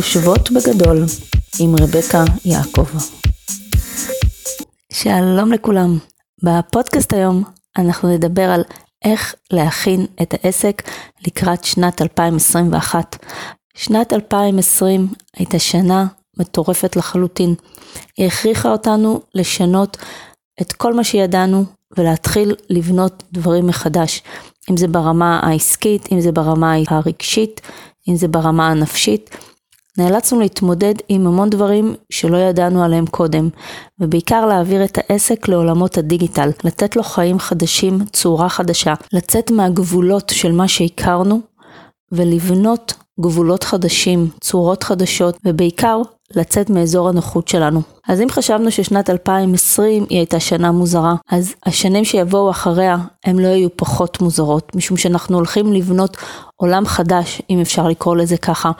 חושבות בגדול עם רבקה יעקב. שלום לכולם. בפודקאסט היום אנחנו נדבר על איך להכין את העסק לקראת שנת 2021. שנת 2020 הייתה שנה מטורפת לחלוטין. היא הכריחה אותנו לשנות את כל מה שידענו ולהתחיל לבנות דברים מחדש. אם זה ברמה העסקית, אם זה ברמה הרגשית, אם זה ברמה הנפשית. נאלצנו להתמודד עם המון דברים שלא ידענו עליהם קודם, ובעיקר להעביר את העסק לעולמות הדיגיטל, לתת לו חיים חדשים, צורה חדשה, לצאת מהגבולות של מה שהכרנו, ולבנות גבולות חדשים, צורות חדשות, ובעיקר לצאת מאזור הנוחות שלנו. אז אם חשבנו ששנת 2020 היא הייתה שנה מוזרה, אז השנים שיבואו אחריה הם לא יהיו פחות מוזרות, משום שאנחנו הולכים לבנות עולם חדש, אם אפשר לקרוא לזה ככה,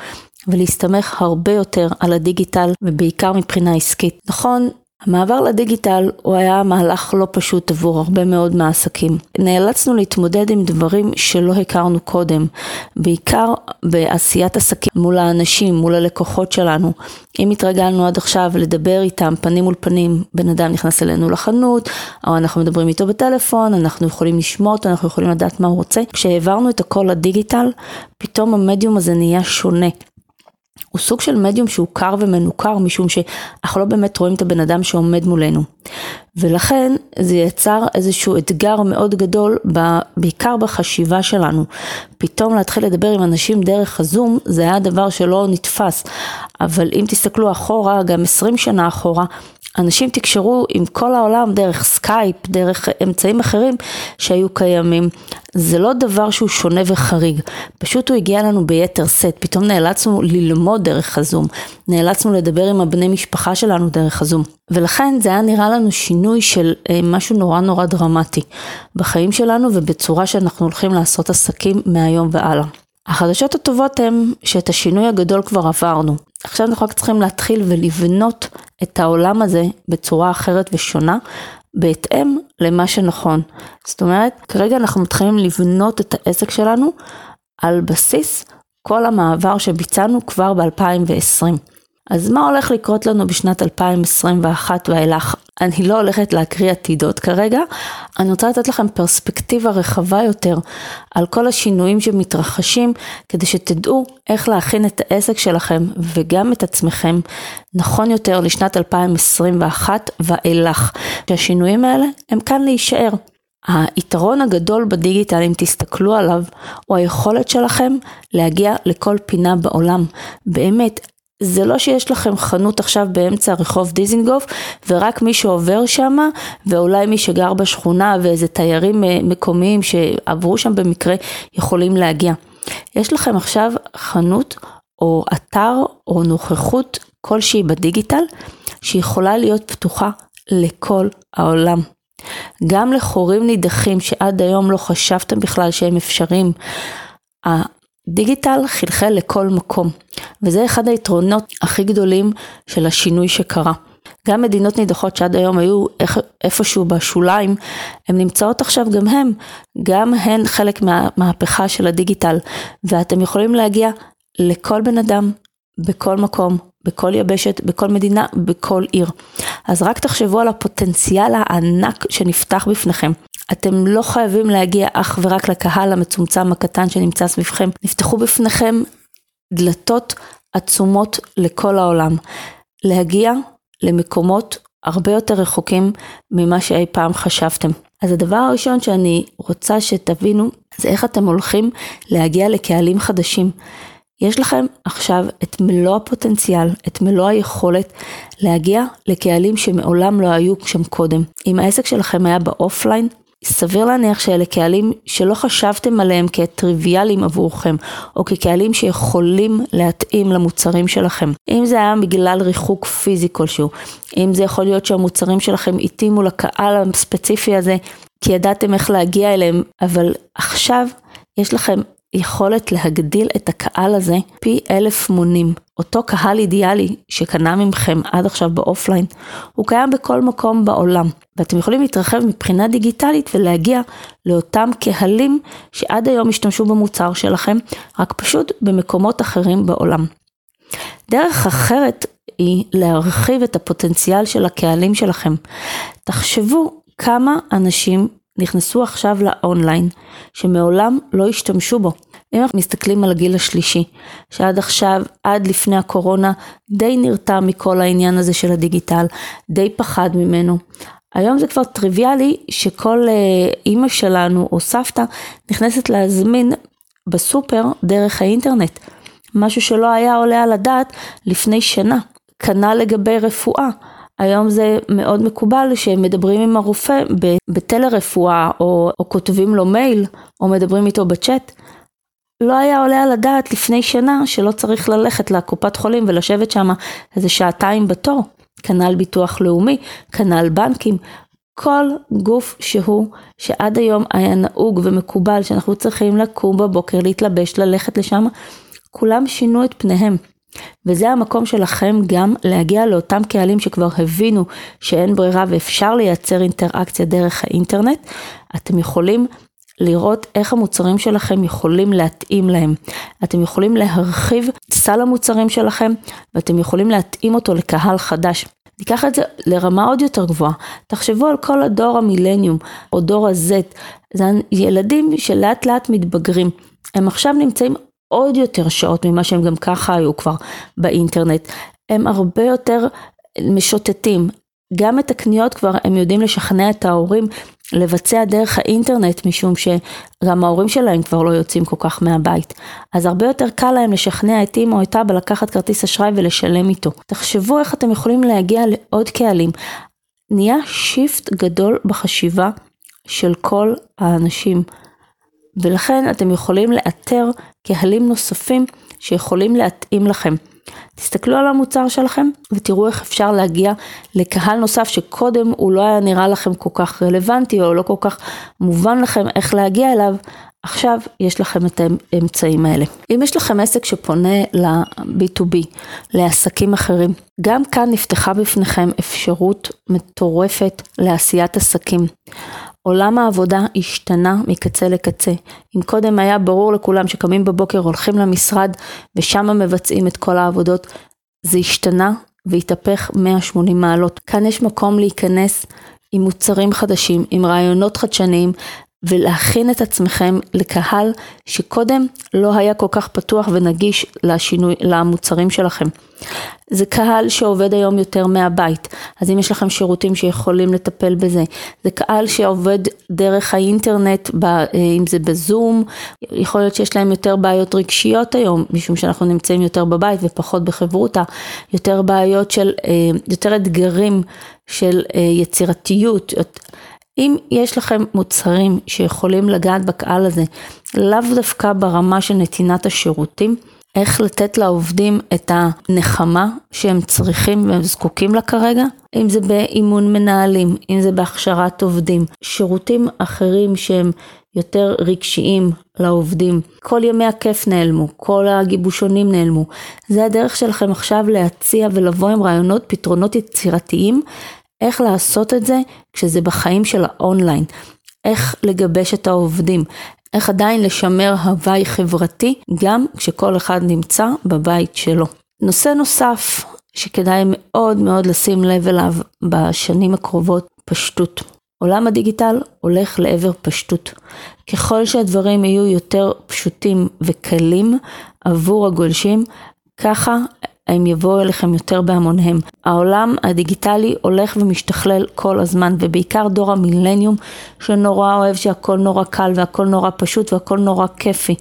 ולהסתמך הרבה יותר על הדיגיטל, ובעיקר מבחינה עסקית. נכון, המעבר לדיגיטל הוא היה מהלך לא פשוט עבור הרבה מאוד מהעסקים. נאלצנו להתמודד עם דברים שלא הכרנו קודם, בעיקר בעשיית עסקים מול האנשים, מול הלקוחות שלנו. אם התרגלנו עד עכשיו לדבר איתם פנים מול פנים, בן אדם נכנס אלינו לחנות, או אנחנו מדברים איתו בטלפון, אנחנו יכולים לשמוע אותו, אנחנו יכולים לדעת מה הוא רוצה. כשהעברנו את הכל לדיגיטל, פתאום המדיום הזה נהיה שונה. הוא סוג של מדיום שהוא קר ומנוכר משום שאנחנו לא באמת רואים את הבן אדם שעומד מולנו. ולכן זה יצר איזשהו אתגר מאוד גדול, בעיקר בחשיבה שלנו. פתאום להתחיל לדבר עם אנשים דרך הזום, זה היה דבר שלא נתפס. אבל אם תסתכלו אחורה, גם 20 שנה אחורה, אנשים תקשרו עם כל העולם דרך סקייפ, דרך אמצעים אחרים שהיו קיימים. זה לא דבר שהוא שונה וחריג, פשוט הוא הגיע לנו ביתר שאת, פתאום נאלצנו ללמוד דרך הזום, נאלצנו לדבר עם הבני משפחה שלנו דרך הזום. ולכן זה היה נראה לנו שינוי של אה, משהו נורא נורא דרמטי בחיים שלנו ובצורה שאנחנו הולכים לעשות עסקים מהיום והלאה. החדשות הטובות הן שאת השינוי הגדול כבר עברנו. עכשיו אנחנו רק צריכים להתחיל ולבנות את העולם הזה בצורה אחרת ושונה, בהתאם למה שנכון. זאת אומרת, כרגע אנחנו מתחילים לבנות את העסק שלנו על בסיס כל המעבר שביצענו כבר ב-2020. אז מה הולך לקרות לנו בשנת 2021 ואילך? אני לא הולכת להקריא עתידות כרגע, אני רוצה לתת לכם פרספקטיבה רחבה יותר על כל השינויים שמתרחשים, כדי שתדעו איך להכין את העסק שלכם וגם את עצמכם נכון יותר לשנת 2021 ואילך. שהשינויים האלה הם כאן להישאר. היתרון הגדול בדיגיטל, אם תסתכלו עליו, הוא היכולת שלכם להגיע לכל פינה בעולם. באמת, זה לא שיש לכם חנות עכשיו באמצע רחוב דיזינגוף ורק מי שעובר שם ואולי מי שגר בשכונה ואיזה תיירים אה, מקומיים שעברו שם במקרה יכולים להגיע. יש לכם עכשיו חנות או אתר או נוכחות כלשהי בדיגיטל שיכולה להיות פתוחה לכל העולם. גם לחורים נידחים שעד היום לא חשבתם בכלל שהם אפשריים. דיגיטל חלחל לכל מקום, וזה אחד היתרונות הכי גדולים של השינוי שקרה. גם מדינות נידחות שעד היום היו איפשהו בשוליים, הן נמצאות עכשיו גם הן, גם הן חלק מהמהפכה של הדיגיטל, ואתם יכולים להגיע לכל בן אדם, בכל מקום, בכל יבשת, בכל מדינה, בכל עיר. אז רק תחשבו על הפוטנציאל הענק שנפתח בפניכם. אתם לא חייבים להגיע אך ורק לקהל המצומצם הקטן שנמצא סביבכם. נפתחו בפניכם דלתות עצומות לכל העולם. להגיע למקומות הרבה יותר רחוקים ממה שאי פעם חשבתם. אז הדבר הראשון שאני רוצה שתבינו זה איך אתם הולכים להגיע לקהלים חדשים. יש לכם עכשיו את מלוא הפוטנציאל, את מלוא היכולת להגיע לקהלים שמעולם לא היו שם קודם. אם העסק שלכם היה באופליין, סביר להניח שאלה קהלים שלא חשבתם עליהם כטריוויאליים עבורכם, או כקהלים שיכולים להתאים למוצרים שלכם. אם זה היה בגלל ריחוק פיזי כלשהו, אם זה יכול להיות שהמוצרים שלכם התאימו לקהל הספציפי הזה, כי ידעתם איך להגיע אליהם, אבל עכשיו יש לכם יכולת להגדיל את הקהל הזה פי אלף מונים. אותו קהל אידיאלי שקנה ממכם עד עכשיו באופליין, הוא קיים בכל מקום בעולם. ואתם יכולים להתרחב מבחינה דיגיטלית ולהגיע לאותם קהלים שעד היום השתמשו במוצר שלכם, רק פשוט במקומות אחרים בעולם. דרך אחרת היא להרחיב את הפוטנציאל של הקהלים שלכם. תחשבו כמה אנשים נכנסו עכשיו לאונליין, שמעולם לא השתמשו בו. אם אנחנו מסתכלים על הגיל השלישי, שעד עכשיו, עד לפני הקורונה, די נרתע מכל העניין הזה של הדיגיטל, די פחד ממנו. היום זה כבר טריוויאלי שכל אה, אימא שלנו או סבתא נכנסת להזמין בסופר דרך האינטרנט. משהו שלא היה עולה על הדעת לפני שנה. כנ"ל לגבי רפואה. היום זה מאוד מקובל שמדברים עם הרופא בטלרפואה או, או כותבים לו מייל או מדברים איתו בצ'אט. לא היה עולה על הדעת לפני שנה שלא צריך ללכת לקופת חולים ולשבת שם איזה שעתיים בתור. כנ"ל ביטוח לאומי, כנ"ל בנקים, כל גוף שהוא שעד היום היה נהוג ומקובל שאנחנו צריכים לקום בבוקר, להתלבש, ללכת לשם, כולם שינו את פניהם. וזה המקום שלכם גם להגיע לאותם קהלים שכבר הבינו שאין ברירה ואפשר לייצר אינטראקציה דרך האינטרנט. אתם יכולים לראות איך המוצרים שלכם יכולים להתאים להם. אתם יכולים להרחיב סל המוצרים שלכם ואתם יכולים להתאים אותו לקהל חדש. ניקח את זה לרמה עוד יותר גבוהה. תחשבו על כל הדור המילניום או דור ה-Z, זה ילדים שלאט לאט מתבגרים. הם עכשיו נמצאים עוד יותר שעות ממה שהם גם ככה היו כבר באינטרנט. הם הרבה יותר משוטטים. גם את הקניות כבר הם יודעים לשכנע את ההורים לבצע דרך האינטרנט, משום שגם ההורים שלהם כבר לא יוצאים כל כך מהבית. אז הרבה יותר קל להם לשכנע את אימא או את אבא לקחת כרטיס אשראי ולשלם איתו. תחשבו איך אתם יכולים להגיע לעוד קהלים. נהיה שיפט גדול בחשיבה של כל האנשים. ולכן אתם יכולים לאתר קהלים נוספים שיכולים להתאים לכם. תסתכלו על המוצר שלכם ותראו איך אפשר להגיע לקהל נוסף שקודם הוא לא היה נראה לכם כל כך רלוונטי או לא כל כך מובן לכם איך להגיע אליו, עכשיו יש לכם את האמצעים האלה. אם יש לכם עסק שפונה ל-B2B, לעסקים אחרים, גם כאן נפתחה בפניכם אפשרות מטורפת לעשיית עסקים. עולם העבודה השתנה מקצה לקצה. אם קודם היה ברור לכולם שקמים בבוקר, הולכים למשרד ושם מבצעים את כל העבודות, זה השתנה והתהפך 180 מעלות. כאן יש מקום להיכנס עם מוצרים חדשים, עם רעיונות חדשניים, ולהכין את עצמכם לקהל שקודם לא היה כל כך פתוח ונגיש לשינוי, למוצרים שלכם. זה קהל שעובד היום יותר מהבית, אז אם יש לכם שירותים שיכולים לטפל בזה, זה קהל שעובד דרך האינטרנט, אם זה בזום, יכול להיות שיש להם יותר בעיות רגשיות היום, משום שאנחנו נמצאים יותר בבית ופחות בחברותה, יותר בעיות של, אה, יותר אתגרים של אה, יצירתיות. אם יש לכם מוצרים שיכולים לגעת בקהל הזה, לאו דווקא ברמה של נתינת השירותים, איך לתת לעובדים את הנחמה שהם צריכים והם זקוקים לה כרגע, אם זה באימון מנהלים, אם זה בהכשרת עובדים, שירותים אחרים שהם יותר רגשיים לעובדים. כל ימי הכיף נעלמו, כל הגיבושונים נעלמו. זה הדרך שלכם עכשיו להציע ולבוא עם רעיונות, פתרונות יצירתיים איך לעשות את זה כשזה בחיים של האונליין, איך לגבש את העובדים, איך עדיין לשמר הוואי חברתי גם כשכל אחד נמצא בבית שלו. נושא נוסף שכדאי מאוד מאוד לשים לב אליו בשנים הקרובות, פשטות. עולם הדיגיטל הולך לעבר פשטות. ככל שהדברים יהיו יותר פשוטים וקלים עבור הגולשים, ככה הם יבואו אליכם יותר בהמוניהם. העולם הדיגיטלי הולך ומשתכלל כל הזמן, ובעיקר דור המילניום, שנורא אוהב שהכל נורא קל והכל נורא פשוט והכל נורא כיפי.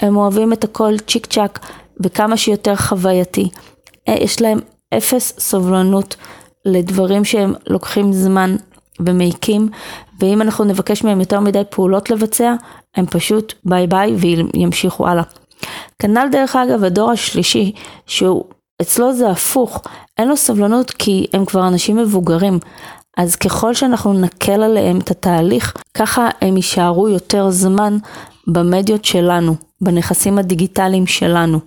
הם אוהבים את הכל צ'יק צ'אק וכמה שיותר חווייתי. אה, יש להם אפס סובלנות לדברים שהם לוקחים זמן ומעיקים, ואם אנחנו נבקש מהם יותר מדי פעולות לבצע, הם פשוט ביי ביי וימשיכו הלאה. כנ"ל דרך אגב הדור השלישי, שהוא אצלו זה הפוך, אין לו סבלנות כי הם כבר אנשים מבוגרים. אז ככל שאנחנו נקל עליהם את התהליך, ככה הם יישארו יותר זמן במדיות שלנו, בנכסים הדיגיטליים שלנו.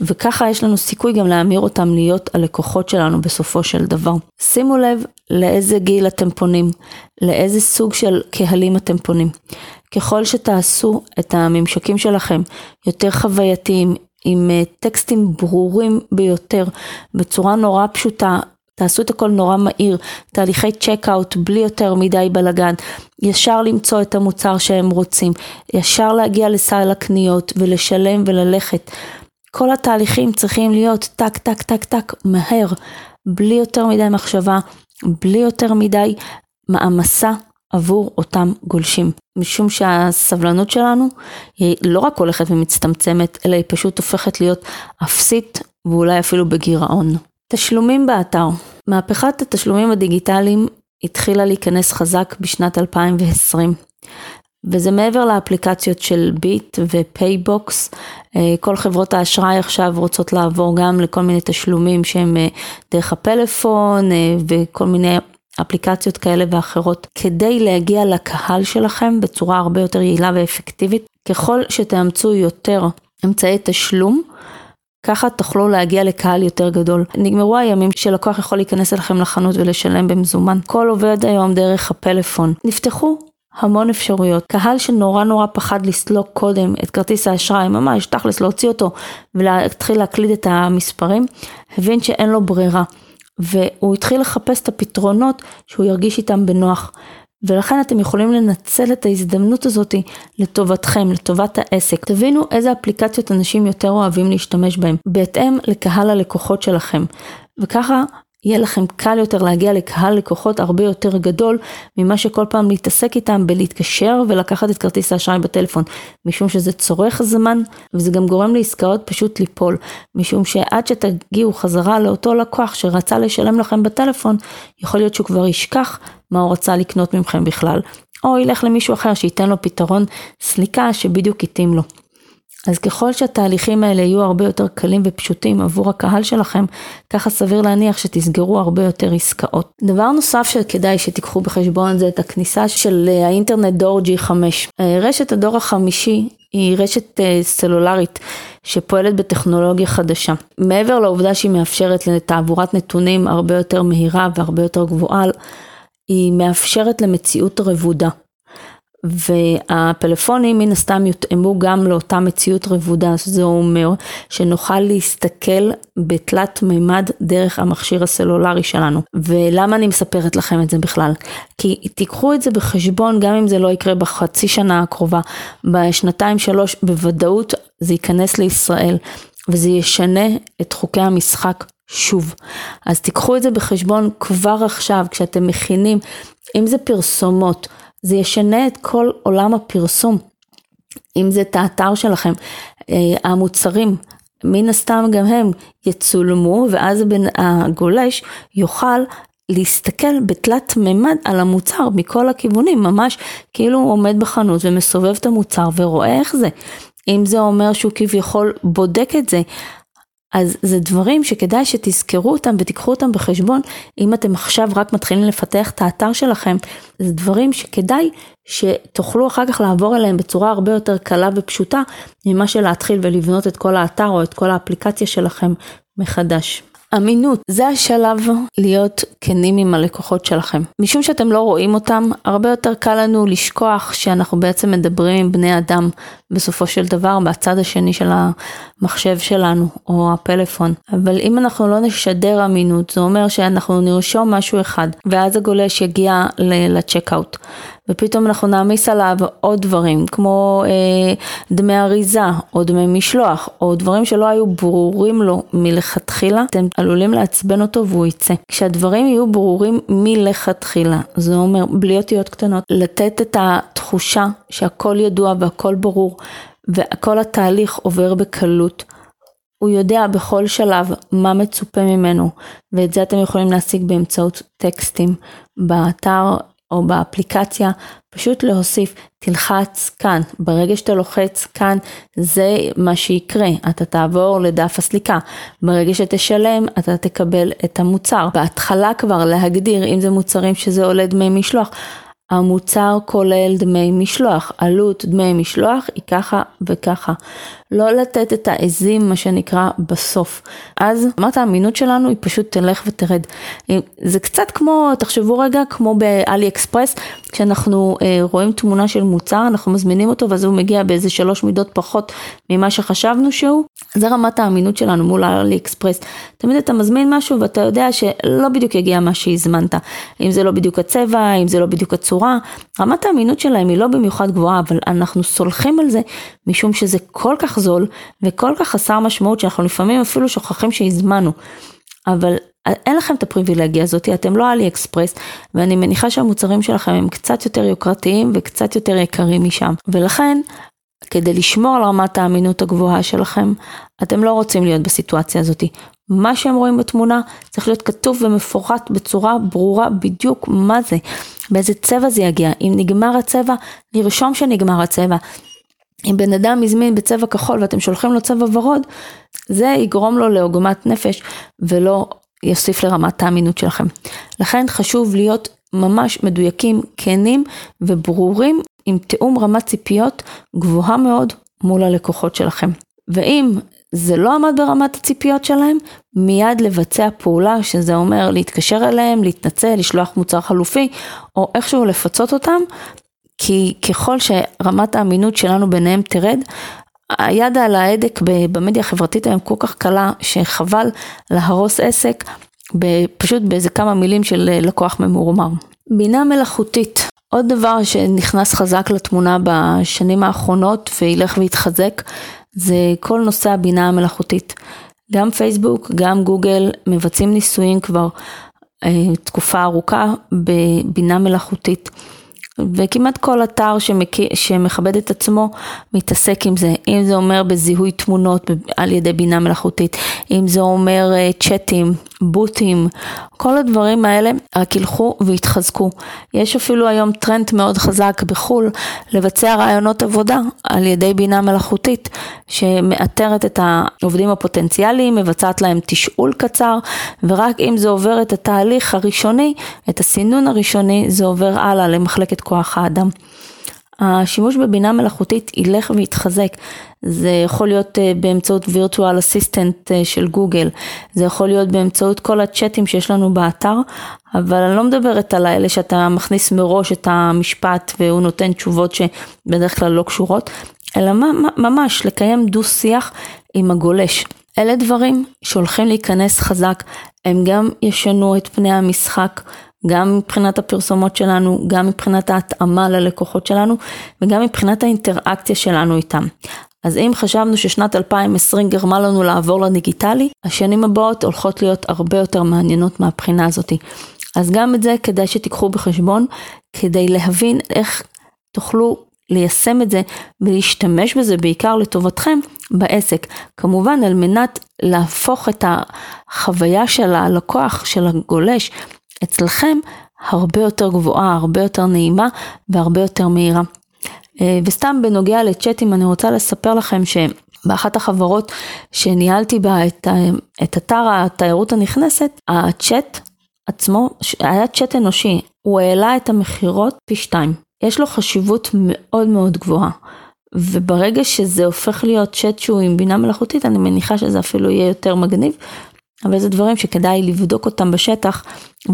וככה יש לנו סיכוי גם להמיר אותם להיות הלקוחות שלנו בסופו של דבר. שימו לב לאיזה גיל אתם פונים, לאיזה סוג של קהלים אתם פונים. ככל שתעשו את הממשקים שלכם יותר חווייתיים, עם אה, טקסטים ברורים ביותר, בצורה נורא פשוטה, תעשו את הכל נורא מהיר, תהליכי checkout בלי יותר מדי בלאגן, ישר למצוא את המוצר שהם רוצים, ישר להגיע לסל הקניות ולשלם וללכת. כל התהליכים צריכים להיות טק טק טק טק מהר, בלי יותר מדי מחשבה, בלי יותר מדי מעמסה עבור אותם גולשים. משום שהסבלנות שלנו היא לא רק הולכת ומצטמצמת, אלא היא פשוט הופכת להיות אפסית ואולי אפילו בגירעון. תשלומים באתר מהפכת התשלומים הדיגיטליים התחילה להיכנס חזק בשנת 2020. וזה מעבר לאפליקציות של ביט ופייבוקס, אה, כל חברות האשראי עכשיו רוצות לעבור גם לכל מיני תשלומים שהם אה, דרך הפלאפון אה, וכל מיני אפליקציות כאלה ואחרות, כדי להגיע לקהל שלכם בצורה הרבה יותר יעילה ואפקטיבית. ככל שתאמצו יותר אמצעי תשלום, ככה תוכלו להגיע לקהל יותר גדול. נגמרו הימים שלקוח יכול להיכנס אליכם לחנות ולשלם במזומן. הכל עובד היום דרך הפלאפון. נפתחו המון אפשרויות. קהל שנורא נורא פחד לסלוק קודם את כרטיס האשראי, ממש תכלס להוציא אותו ולהתחיל להקליד את המספרים, הבין שאין לו ברירה. והוא התחיל לחפש את הפתרונות שהוא ירגיש איתם בנוח. ולכן אתם יכולים לנצל את ההזדמנות הזאת לטובתכם, לטובת העסק. תבינו איזה אפליקציות אנשים יותר אוהבים להשתמש בהם, בהתאם לקהל הלקוחות שלכם. וככה יהיה לכם קל יותר להגיע לקהל לקוחות הרבה יותר גדול ממה שכל פעם להתעסק איתם בלהתקשר ולקחת את כרטיס האשראי בטלפון, משום שזה צורך זמן וזה גם גורם לעסקאות פשוט ליפול, משום שעד שתגיעו חזרה לאותו לקוח שרצה לשלם לכם בטלפון, יכול להיות שהוא כבר ישכח מה הוא רצה לקנות מכם בכלל, או ילך למישהו אחר שייתן לו פתרון סליקה שבדיוק התאים לו. אז ככל שהתהליכים האלה יהיו הרבה יותר קלים ופשוטים עבור הקהל שלכם, ככה סביר להניח שתסגרו הרבה יותר עסקאות. דבר נוסף שכדאי שתיקחו בחשבון זה את הכניסה של אה, האינטרנט דור G5. אה, רשת הדור החמישי היא רשת אה, סלולרית שפועלת בטכנולוגיה חדשה. מעבר לעובדה שהיא מאפשרת לתעבורת נתונים הרבה יותר מהירה והרבה יותר גבוהה, היא מאפשרת למציאות רבודה. והפלאפונים מן הסתם יותאמו גם לאותה מציאות רבודה, זה אומר שנוכל להסתכל בתלת מימד דרך המכשיר הסלולרי שלנו. ולמה אני מספרת לכם את זה בכלל? כי תיקחו את זה בחשבון גם אם זה לא יקרה בחצי שנה הקרובה, בשנתיים שלוש בוודאות זה ייכנס לישראל וזה ישנה את חוקי המשחק שוב. אז תיקחו את זה בחשבון כבר עכשיו כשאתם מכינים, אם זה פרסומות, זה ישנה את כל עולם הפרסום. אם זה את האתר שלכם, אה, המוצרים, מן הסתם גם הם יצולמו ואז הגולש יוכל להסתכל בתלת מימד על המוצר מכל הכיוונים, ממש כאילו הוא עומד בחנות ומסובב את המוצר ורואה איך זה. אם זה אומר שהוא כביכול בודק את זה, אז זה דברים שכדאי שתזכרו אותם ותיקחו אותם בחשבון, אם אתם עכשיו רק מתחילים לפתח את האתר שלכם, זה דברים שכדאי שתוכלו אחר כך לעבור אליהם בצורה הרבה יותר קלה ופשוטה, ממה שלהתחיל ולבנות את כל האתר או את כל האפליקציה שלכם מחדש. אמינות, זה השלב להיות כנים עם הלקוחות שלכם. משום שאתם לא רואים אותם, הרבה יותר קל לנו לשכוח שאנחנו בעצם מדברים עם בני אדם בסופו של דבר בצד השני של המחשב שלנו או הפלאפון. אבל אם אנחנו לא נשדר אמינות, זה אומר שאנחנו נרשום משהו אחד, ואז הגולש יגיע לצ'קאוט. ופתאום אנחנו נעמיס עליו עוד דברים, כמו אה, דמי אריזה, או דמי משלוח, או דברים שלא היו ברורים לו מלכתחילה, אתם עלולים לעצבן אותו והוא יצא. כשהדברים יהיו ברורים מלכתחילה, זה אומר בלי אותיות קטנות, לתת את התחושה שהכל ידוע והכל ברור, וכל התהליך עובר בקלות. הוא יודע בכל שלב מה מצופה ממנו, ואת זה אתם יכולים להשיג באמצעות טקסטים באתר או באפליקציה, פשוט להוסיף, תלחץ כאן, ברגע שאתה לוחץ כאן, זה מה שיקרה, אתה תעבור לדף הסליקה, ברגע שתשלם, אתה תקבל את המוצר. בהתחלה כבר להגדיר, אם זה מוצרים שזה עולה דמי משלוח, המוצר כולל דמי משלוח, עלות דמי משלוח היא ככה וככה. לא לתת את העזים, מה שנקרא, בסוף. אז רמת האמינות שלנו היא פשוט תלך ותרד. זה קצת כמו, תחשבו רגע, כמו באלי אקספרס, כשאנחנו אה, רואים תמונה של מוצר, אנחנו מזמינים אותו ואז הוא מגיע באיזה שלוש מידות פחות ממה שחשבנו שהוא. זה רמת האמינות שלנו מול אלי אקספרס. תמיד אתה מזמין משהו ואתה יודע שלא בדיוק יגיע מה שהזמנת. אם זה לא בדיוק הצבע, אם זה לא בדיוק הצורה. רמת האמינות שלהם היא לא במיוחד גבוהה, אבל אנחנו סולחים על זה משום שזה כל כך זול וכל כך חסר משמעות שאנחנו לפעמים אפילו שוכחים שהזמנו. אבל אין לכם את הפריבילגיה הזאת, אתם לא אלי אקספרס, ואני מניחה שהמוצרים שלכם הם קצת יותר יוקרתיים וקצת יותר יקרים משם. ולכן, כדי לשמור על רמת האמינות הגבוהה שלכם, אתם לא רוצים להיות בסיטואציה הזאת. מה שהם רואים בתמונה צריך להיות כתוב ומפורט בצורה ברורה בדיוק מה זה, באיזה צבע זה יגיע, אם נגמר הצבע, לרשום שנגמר הצבע. אם בן אדם הזמין בצבע כחול ואתם שולחים לו צבע ורוד, זה יגרום לו לעוגמת נפש ולא יוסיף לרמת האמינות שלכם. לכן חשוב להיות ממש מדויקים, כנים וברורים עם תיאום רמת ציפיות גבוהה מאוד מול הלקוחות שלכם. ואם זה לא עמד ברמת הציפיות שלהם, מיד לבצע פעולה, שזה אומר להתקשר אליהם, להתנצל, לשלוח מוצר חלופי, או איכשהו לפצות אותם, כי ככל שרמת האמינות שלנו ביניהם תרד, היד על ההדק במדיה החברתית היום כל כך קלה, שחבל להרוס עסק פשוט באיזה כמה מילים של לקוח ממורמר. בינה מלאכותית, עוד דבר שנכנס חזק לתמונה בשנים האחרונות וילך ויתחזק, זה כל נושא הבינה המלאכותית. גם פייסבוק, גם גוגל מבצעים ניסויים כבר אה, תקופה ארוכה בבינה מלאכותית. וכמעט כל אתר שמק... שמכבד את עצמו מתעסק עם זה, אם זה אומר בזיהוי תמונות על ידי בינה מלאכותית, אם זה אומר uh, צ'אטים, בוטים, כל הדברים האלה רק ילכו ויתחזקו. יש אפילו היום טרנד מאוד חזק בחו"ל לבצע רעיונות עבודה על ידי בינה מלאכותית שמאתרת את העובדים הפוטנציאליים, מבצעת להם תשאול קצר ורק אם זה עובר את התהליך הראשוני, את הסינון הראשוני, זה עובר הלאה למחלקת כוח האדם. השימוש בבינה מלאכותית ילך ויתחזק. זה יכול להיות אה, באמצעות וירטואל אסיסטנט אה, של גוגל, זה יכול להיות באמצעות כל הצ'אטים שיש לנו באתר, אבל אני לא מדברת על האלה שאתה מכניס מראש את המשפט והוא נותן תשובות שבדרך כלל לא קשורות, אלא ממש לקיים דו שיח עם הגולש. אלה דברים שהולכים להיכנס חזק, הם גם ישנו את פני המשחק גם מבחינת הפרסומות שלנו, גם מבחינת ההתאמה ללקוחות שלנו וגם מבחינת האינטראקציה שלנו איתם. אז אם חשבנו ששנת 2020 גרמה לנו לעבור לדיגיטלי, השנים הבאות הולכות להיות הרבה יותר מעניינות מהבחינה הזאתי. אז גם את זה כדאי שתיקחו בחשבון, כדי להבין איך תוכלו ליישם את זה ולהשתמש בזה בעיקר לטובתכם בעסק. כמובן על מנת להפוך את החוויה של הלקוח, של הגולש, אצלכם הרבה יותר גבוהה, הרבה יותר נעימה והרבה יותר מהירה. אה, וסתם בנוגע לצ'אטים אני רוצה לספר לכם שבאחת החברות שניהלתי בה את, את אתר התיירות הנכנסת, הצ'אט עצמו היה צ'אט אנושי, הוא העלה את המכירות פי שתיים. יש לו חשיבות מאוד מאוד גבוהה. וברגע שזה הופך להיות צ'אט שהוא עם בינה מלאכותית, אני מניחה שזה אפילו יהיה יותר מגניב, אבל זה דברים שכדאי לבדוק אותם בשטח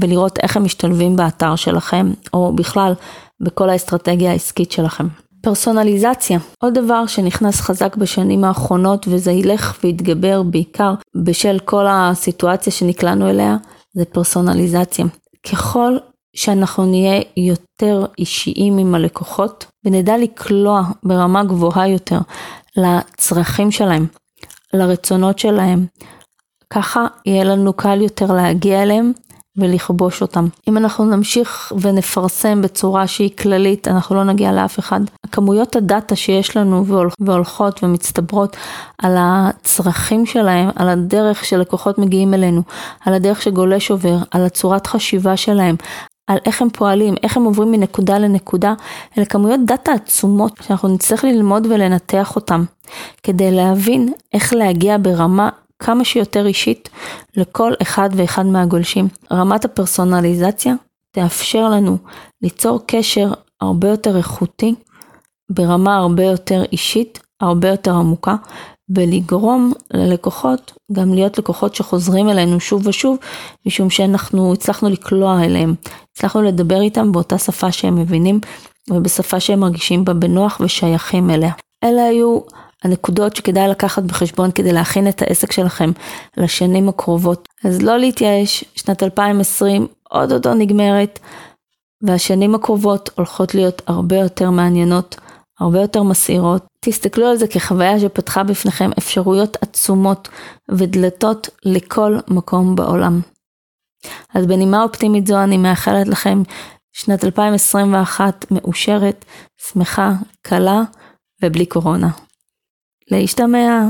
ולראות איך הם משתלבים באתר שלכם, או בכלל בכל האסטרטגיה העסקית שלכם. פרסונליזציה, עוד דבר שנכנס חזק בשנים האחרונות וזה ילך ויתגבר בעיקר בשל כל הסיטואציה שנקלענו אליה, זה פרסונליזציה. ככל שאנחנו נהיה יותר אישיים עם הלקוחות ונדע לקלוע ברמה גבוהה יותר לצרכים שלהם, לרצונות שלהם, ככה יהיה לנו קל יותר להגיע אליהם ולכבוש אותם. אם אנחנו נמשיך ונפרסם בצורה שהיא כללית, אנחנו לא נגיע לאף אחד. כמויות הדאטה שיש לנו והולכות ומצטברות על הצרכים שלהם, על הדרך שלקוחות מגיעים אלינו, על הדרך שגולש עובר, על הצורת חשיבה שלהם, על איך הם פועלים, איך הם עוברים מנקודה לנקודה, אלה כמויות דאטה עצומות שאנחנו נצטרך ללמוד ולנתח אותם, כדי להבין איך להגיע ברמה כמה שיותר אישית לכל אחד ואחד מהגולשים. רמת הפרסונליזציה תאפשר לנו ליצור קשר הרבה יותר איכותי, ברמה הרבה יותר אישית, הרבה יותר עמוקה, ולגרום ללקוחות גם להיות לקוחות שחוזרים אלינו שוב ושוב, משום שאנחנו הצלחנו לקלוע אליהם, הצלחנו לדבר איתם באותה שפה שהם מבינים ובשפה שהם מרגישים בה בנוח ושייכים אליה. אלה היו הנקודות שכדאי לקחת בחשבון כדי להכין את העסק שלכם לשנים הקרובות. אז לא להתייאש, שנת 2020 עוד אותו נגמרת, והשנים הקרובות הולכות להיות הרבה יותר מעניינות, הרבה יותר מסעירות. תסתכלו על זה כחוויה שפתחה בפניכם אפשרויות עצומות ודלתות לכל מקום בעולם. אז בנימה אופטימית זו אני מאחלת לכם שנת 2021 מאושרת, שמחה, קלה ובלי קורונה. להשתמע.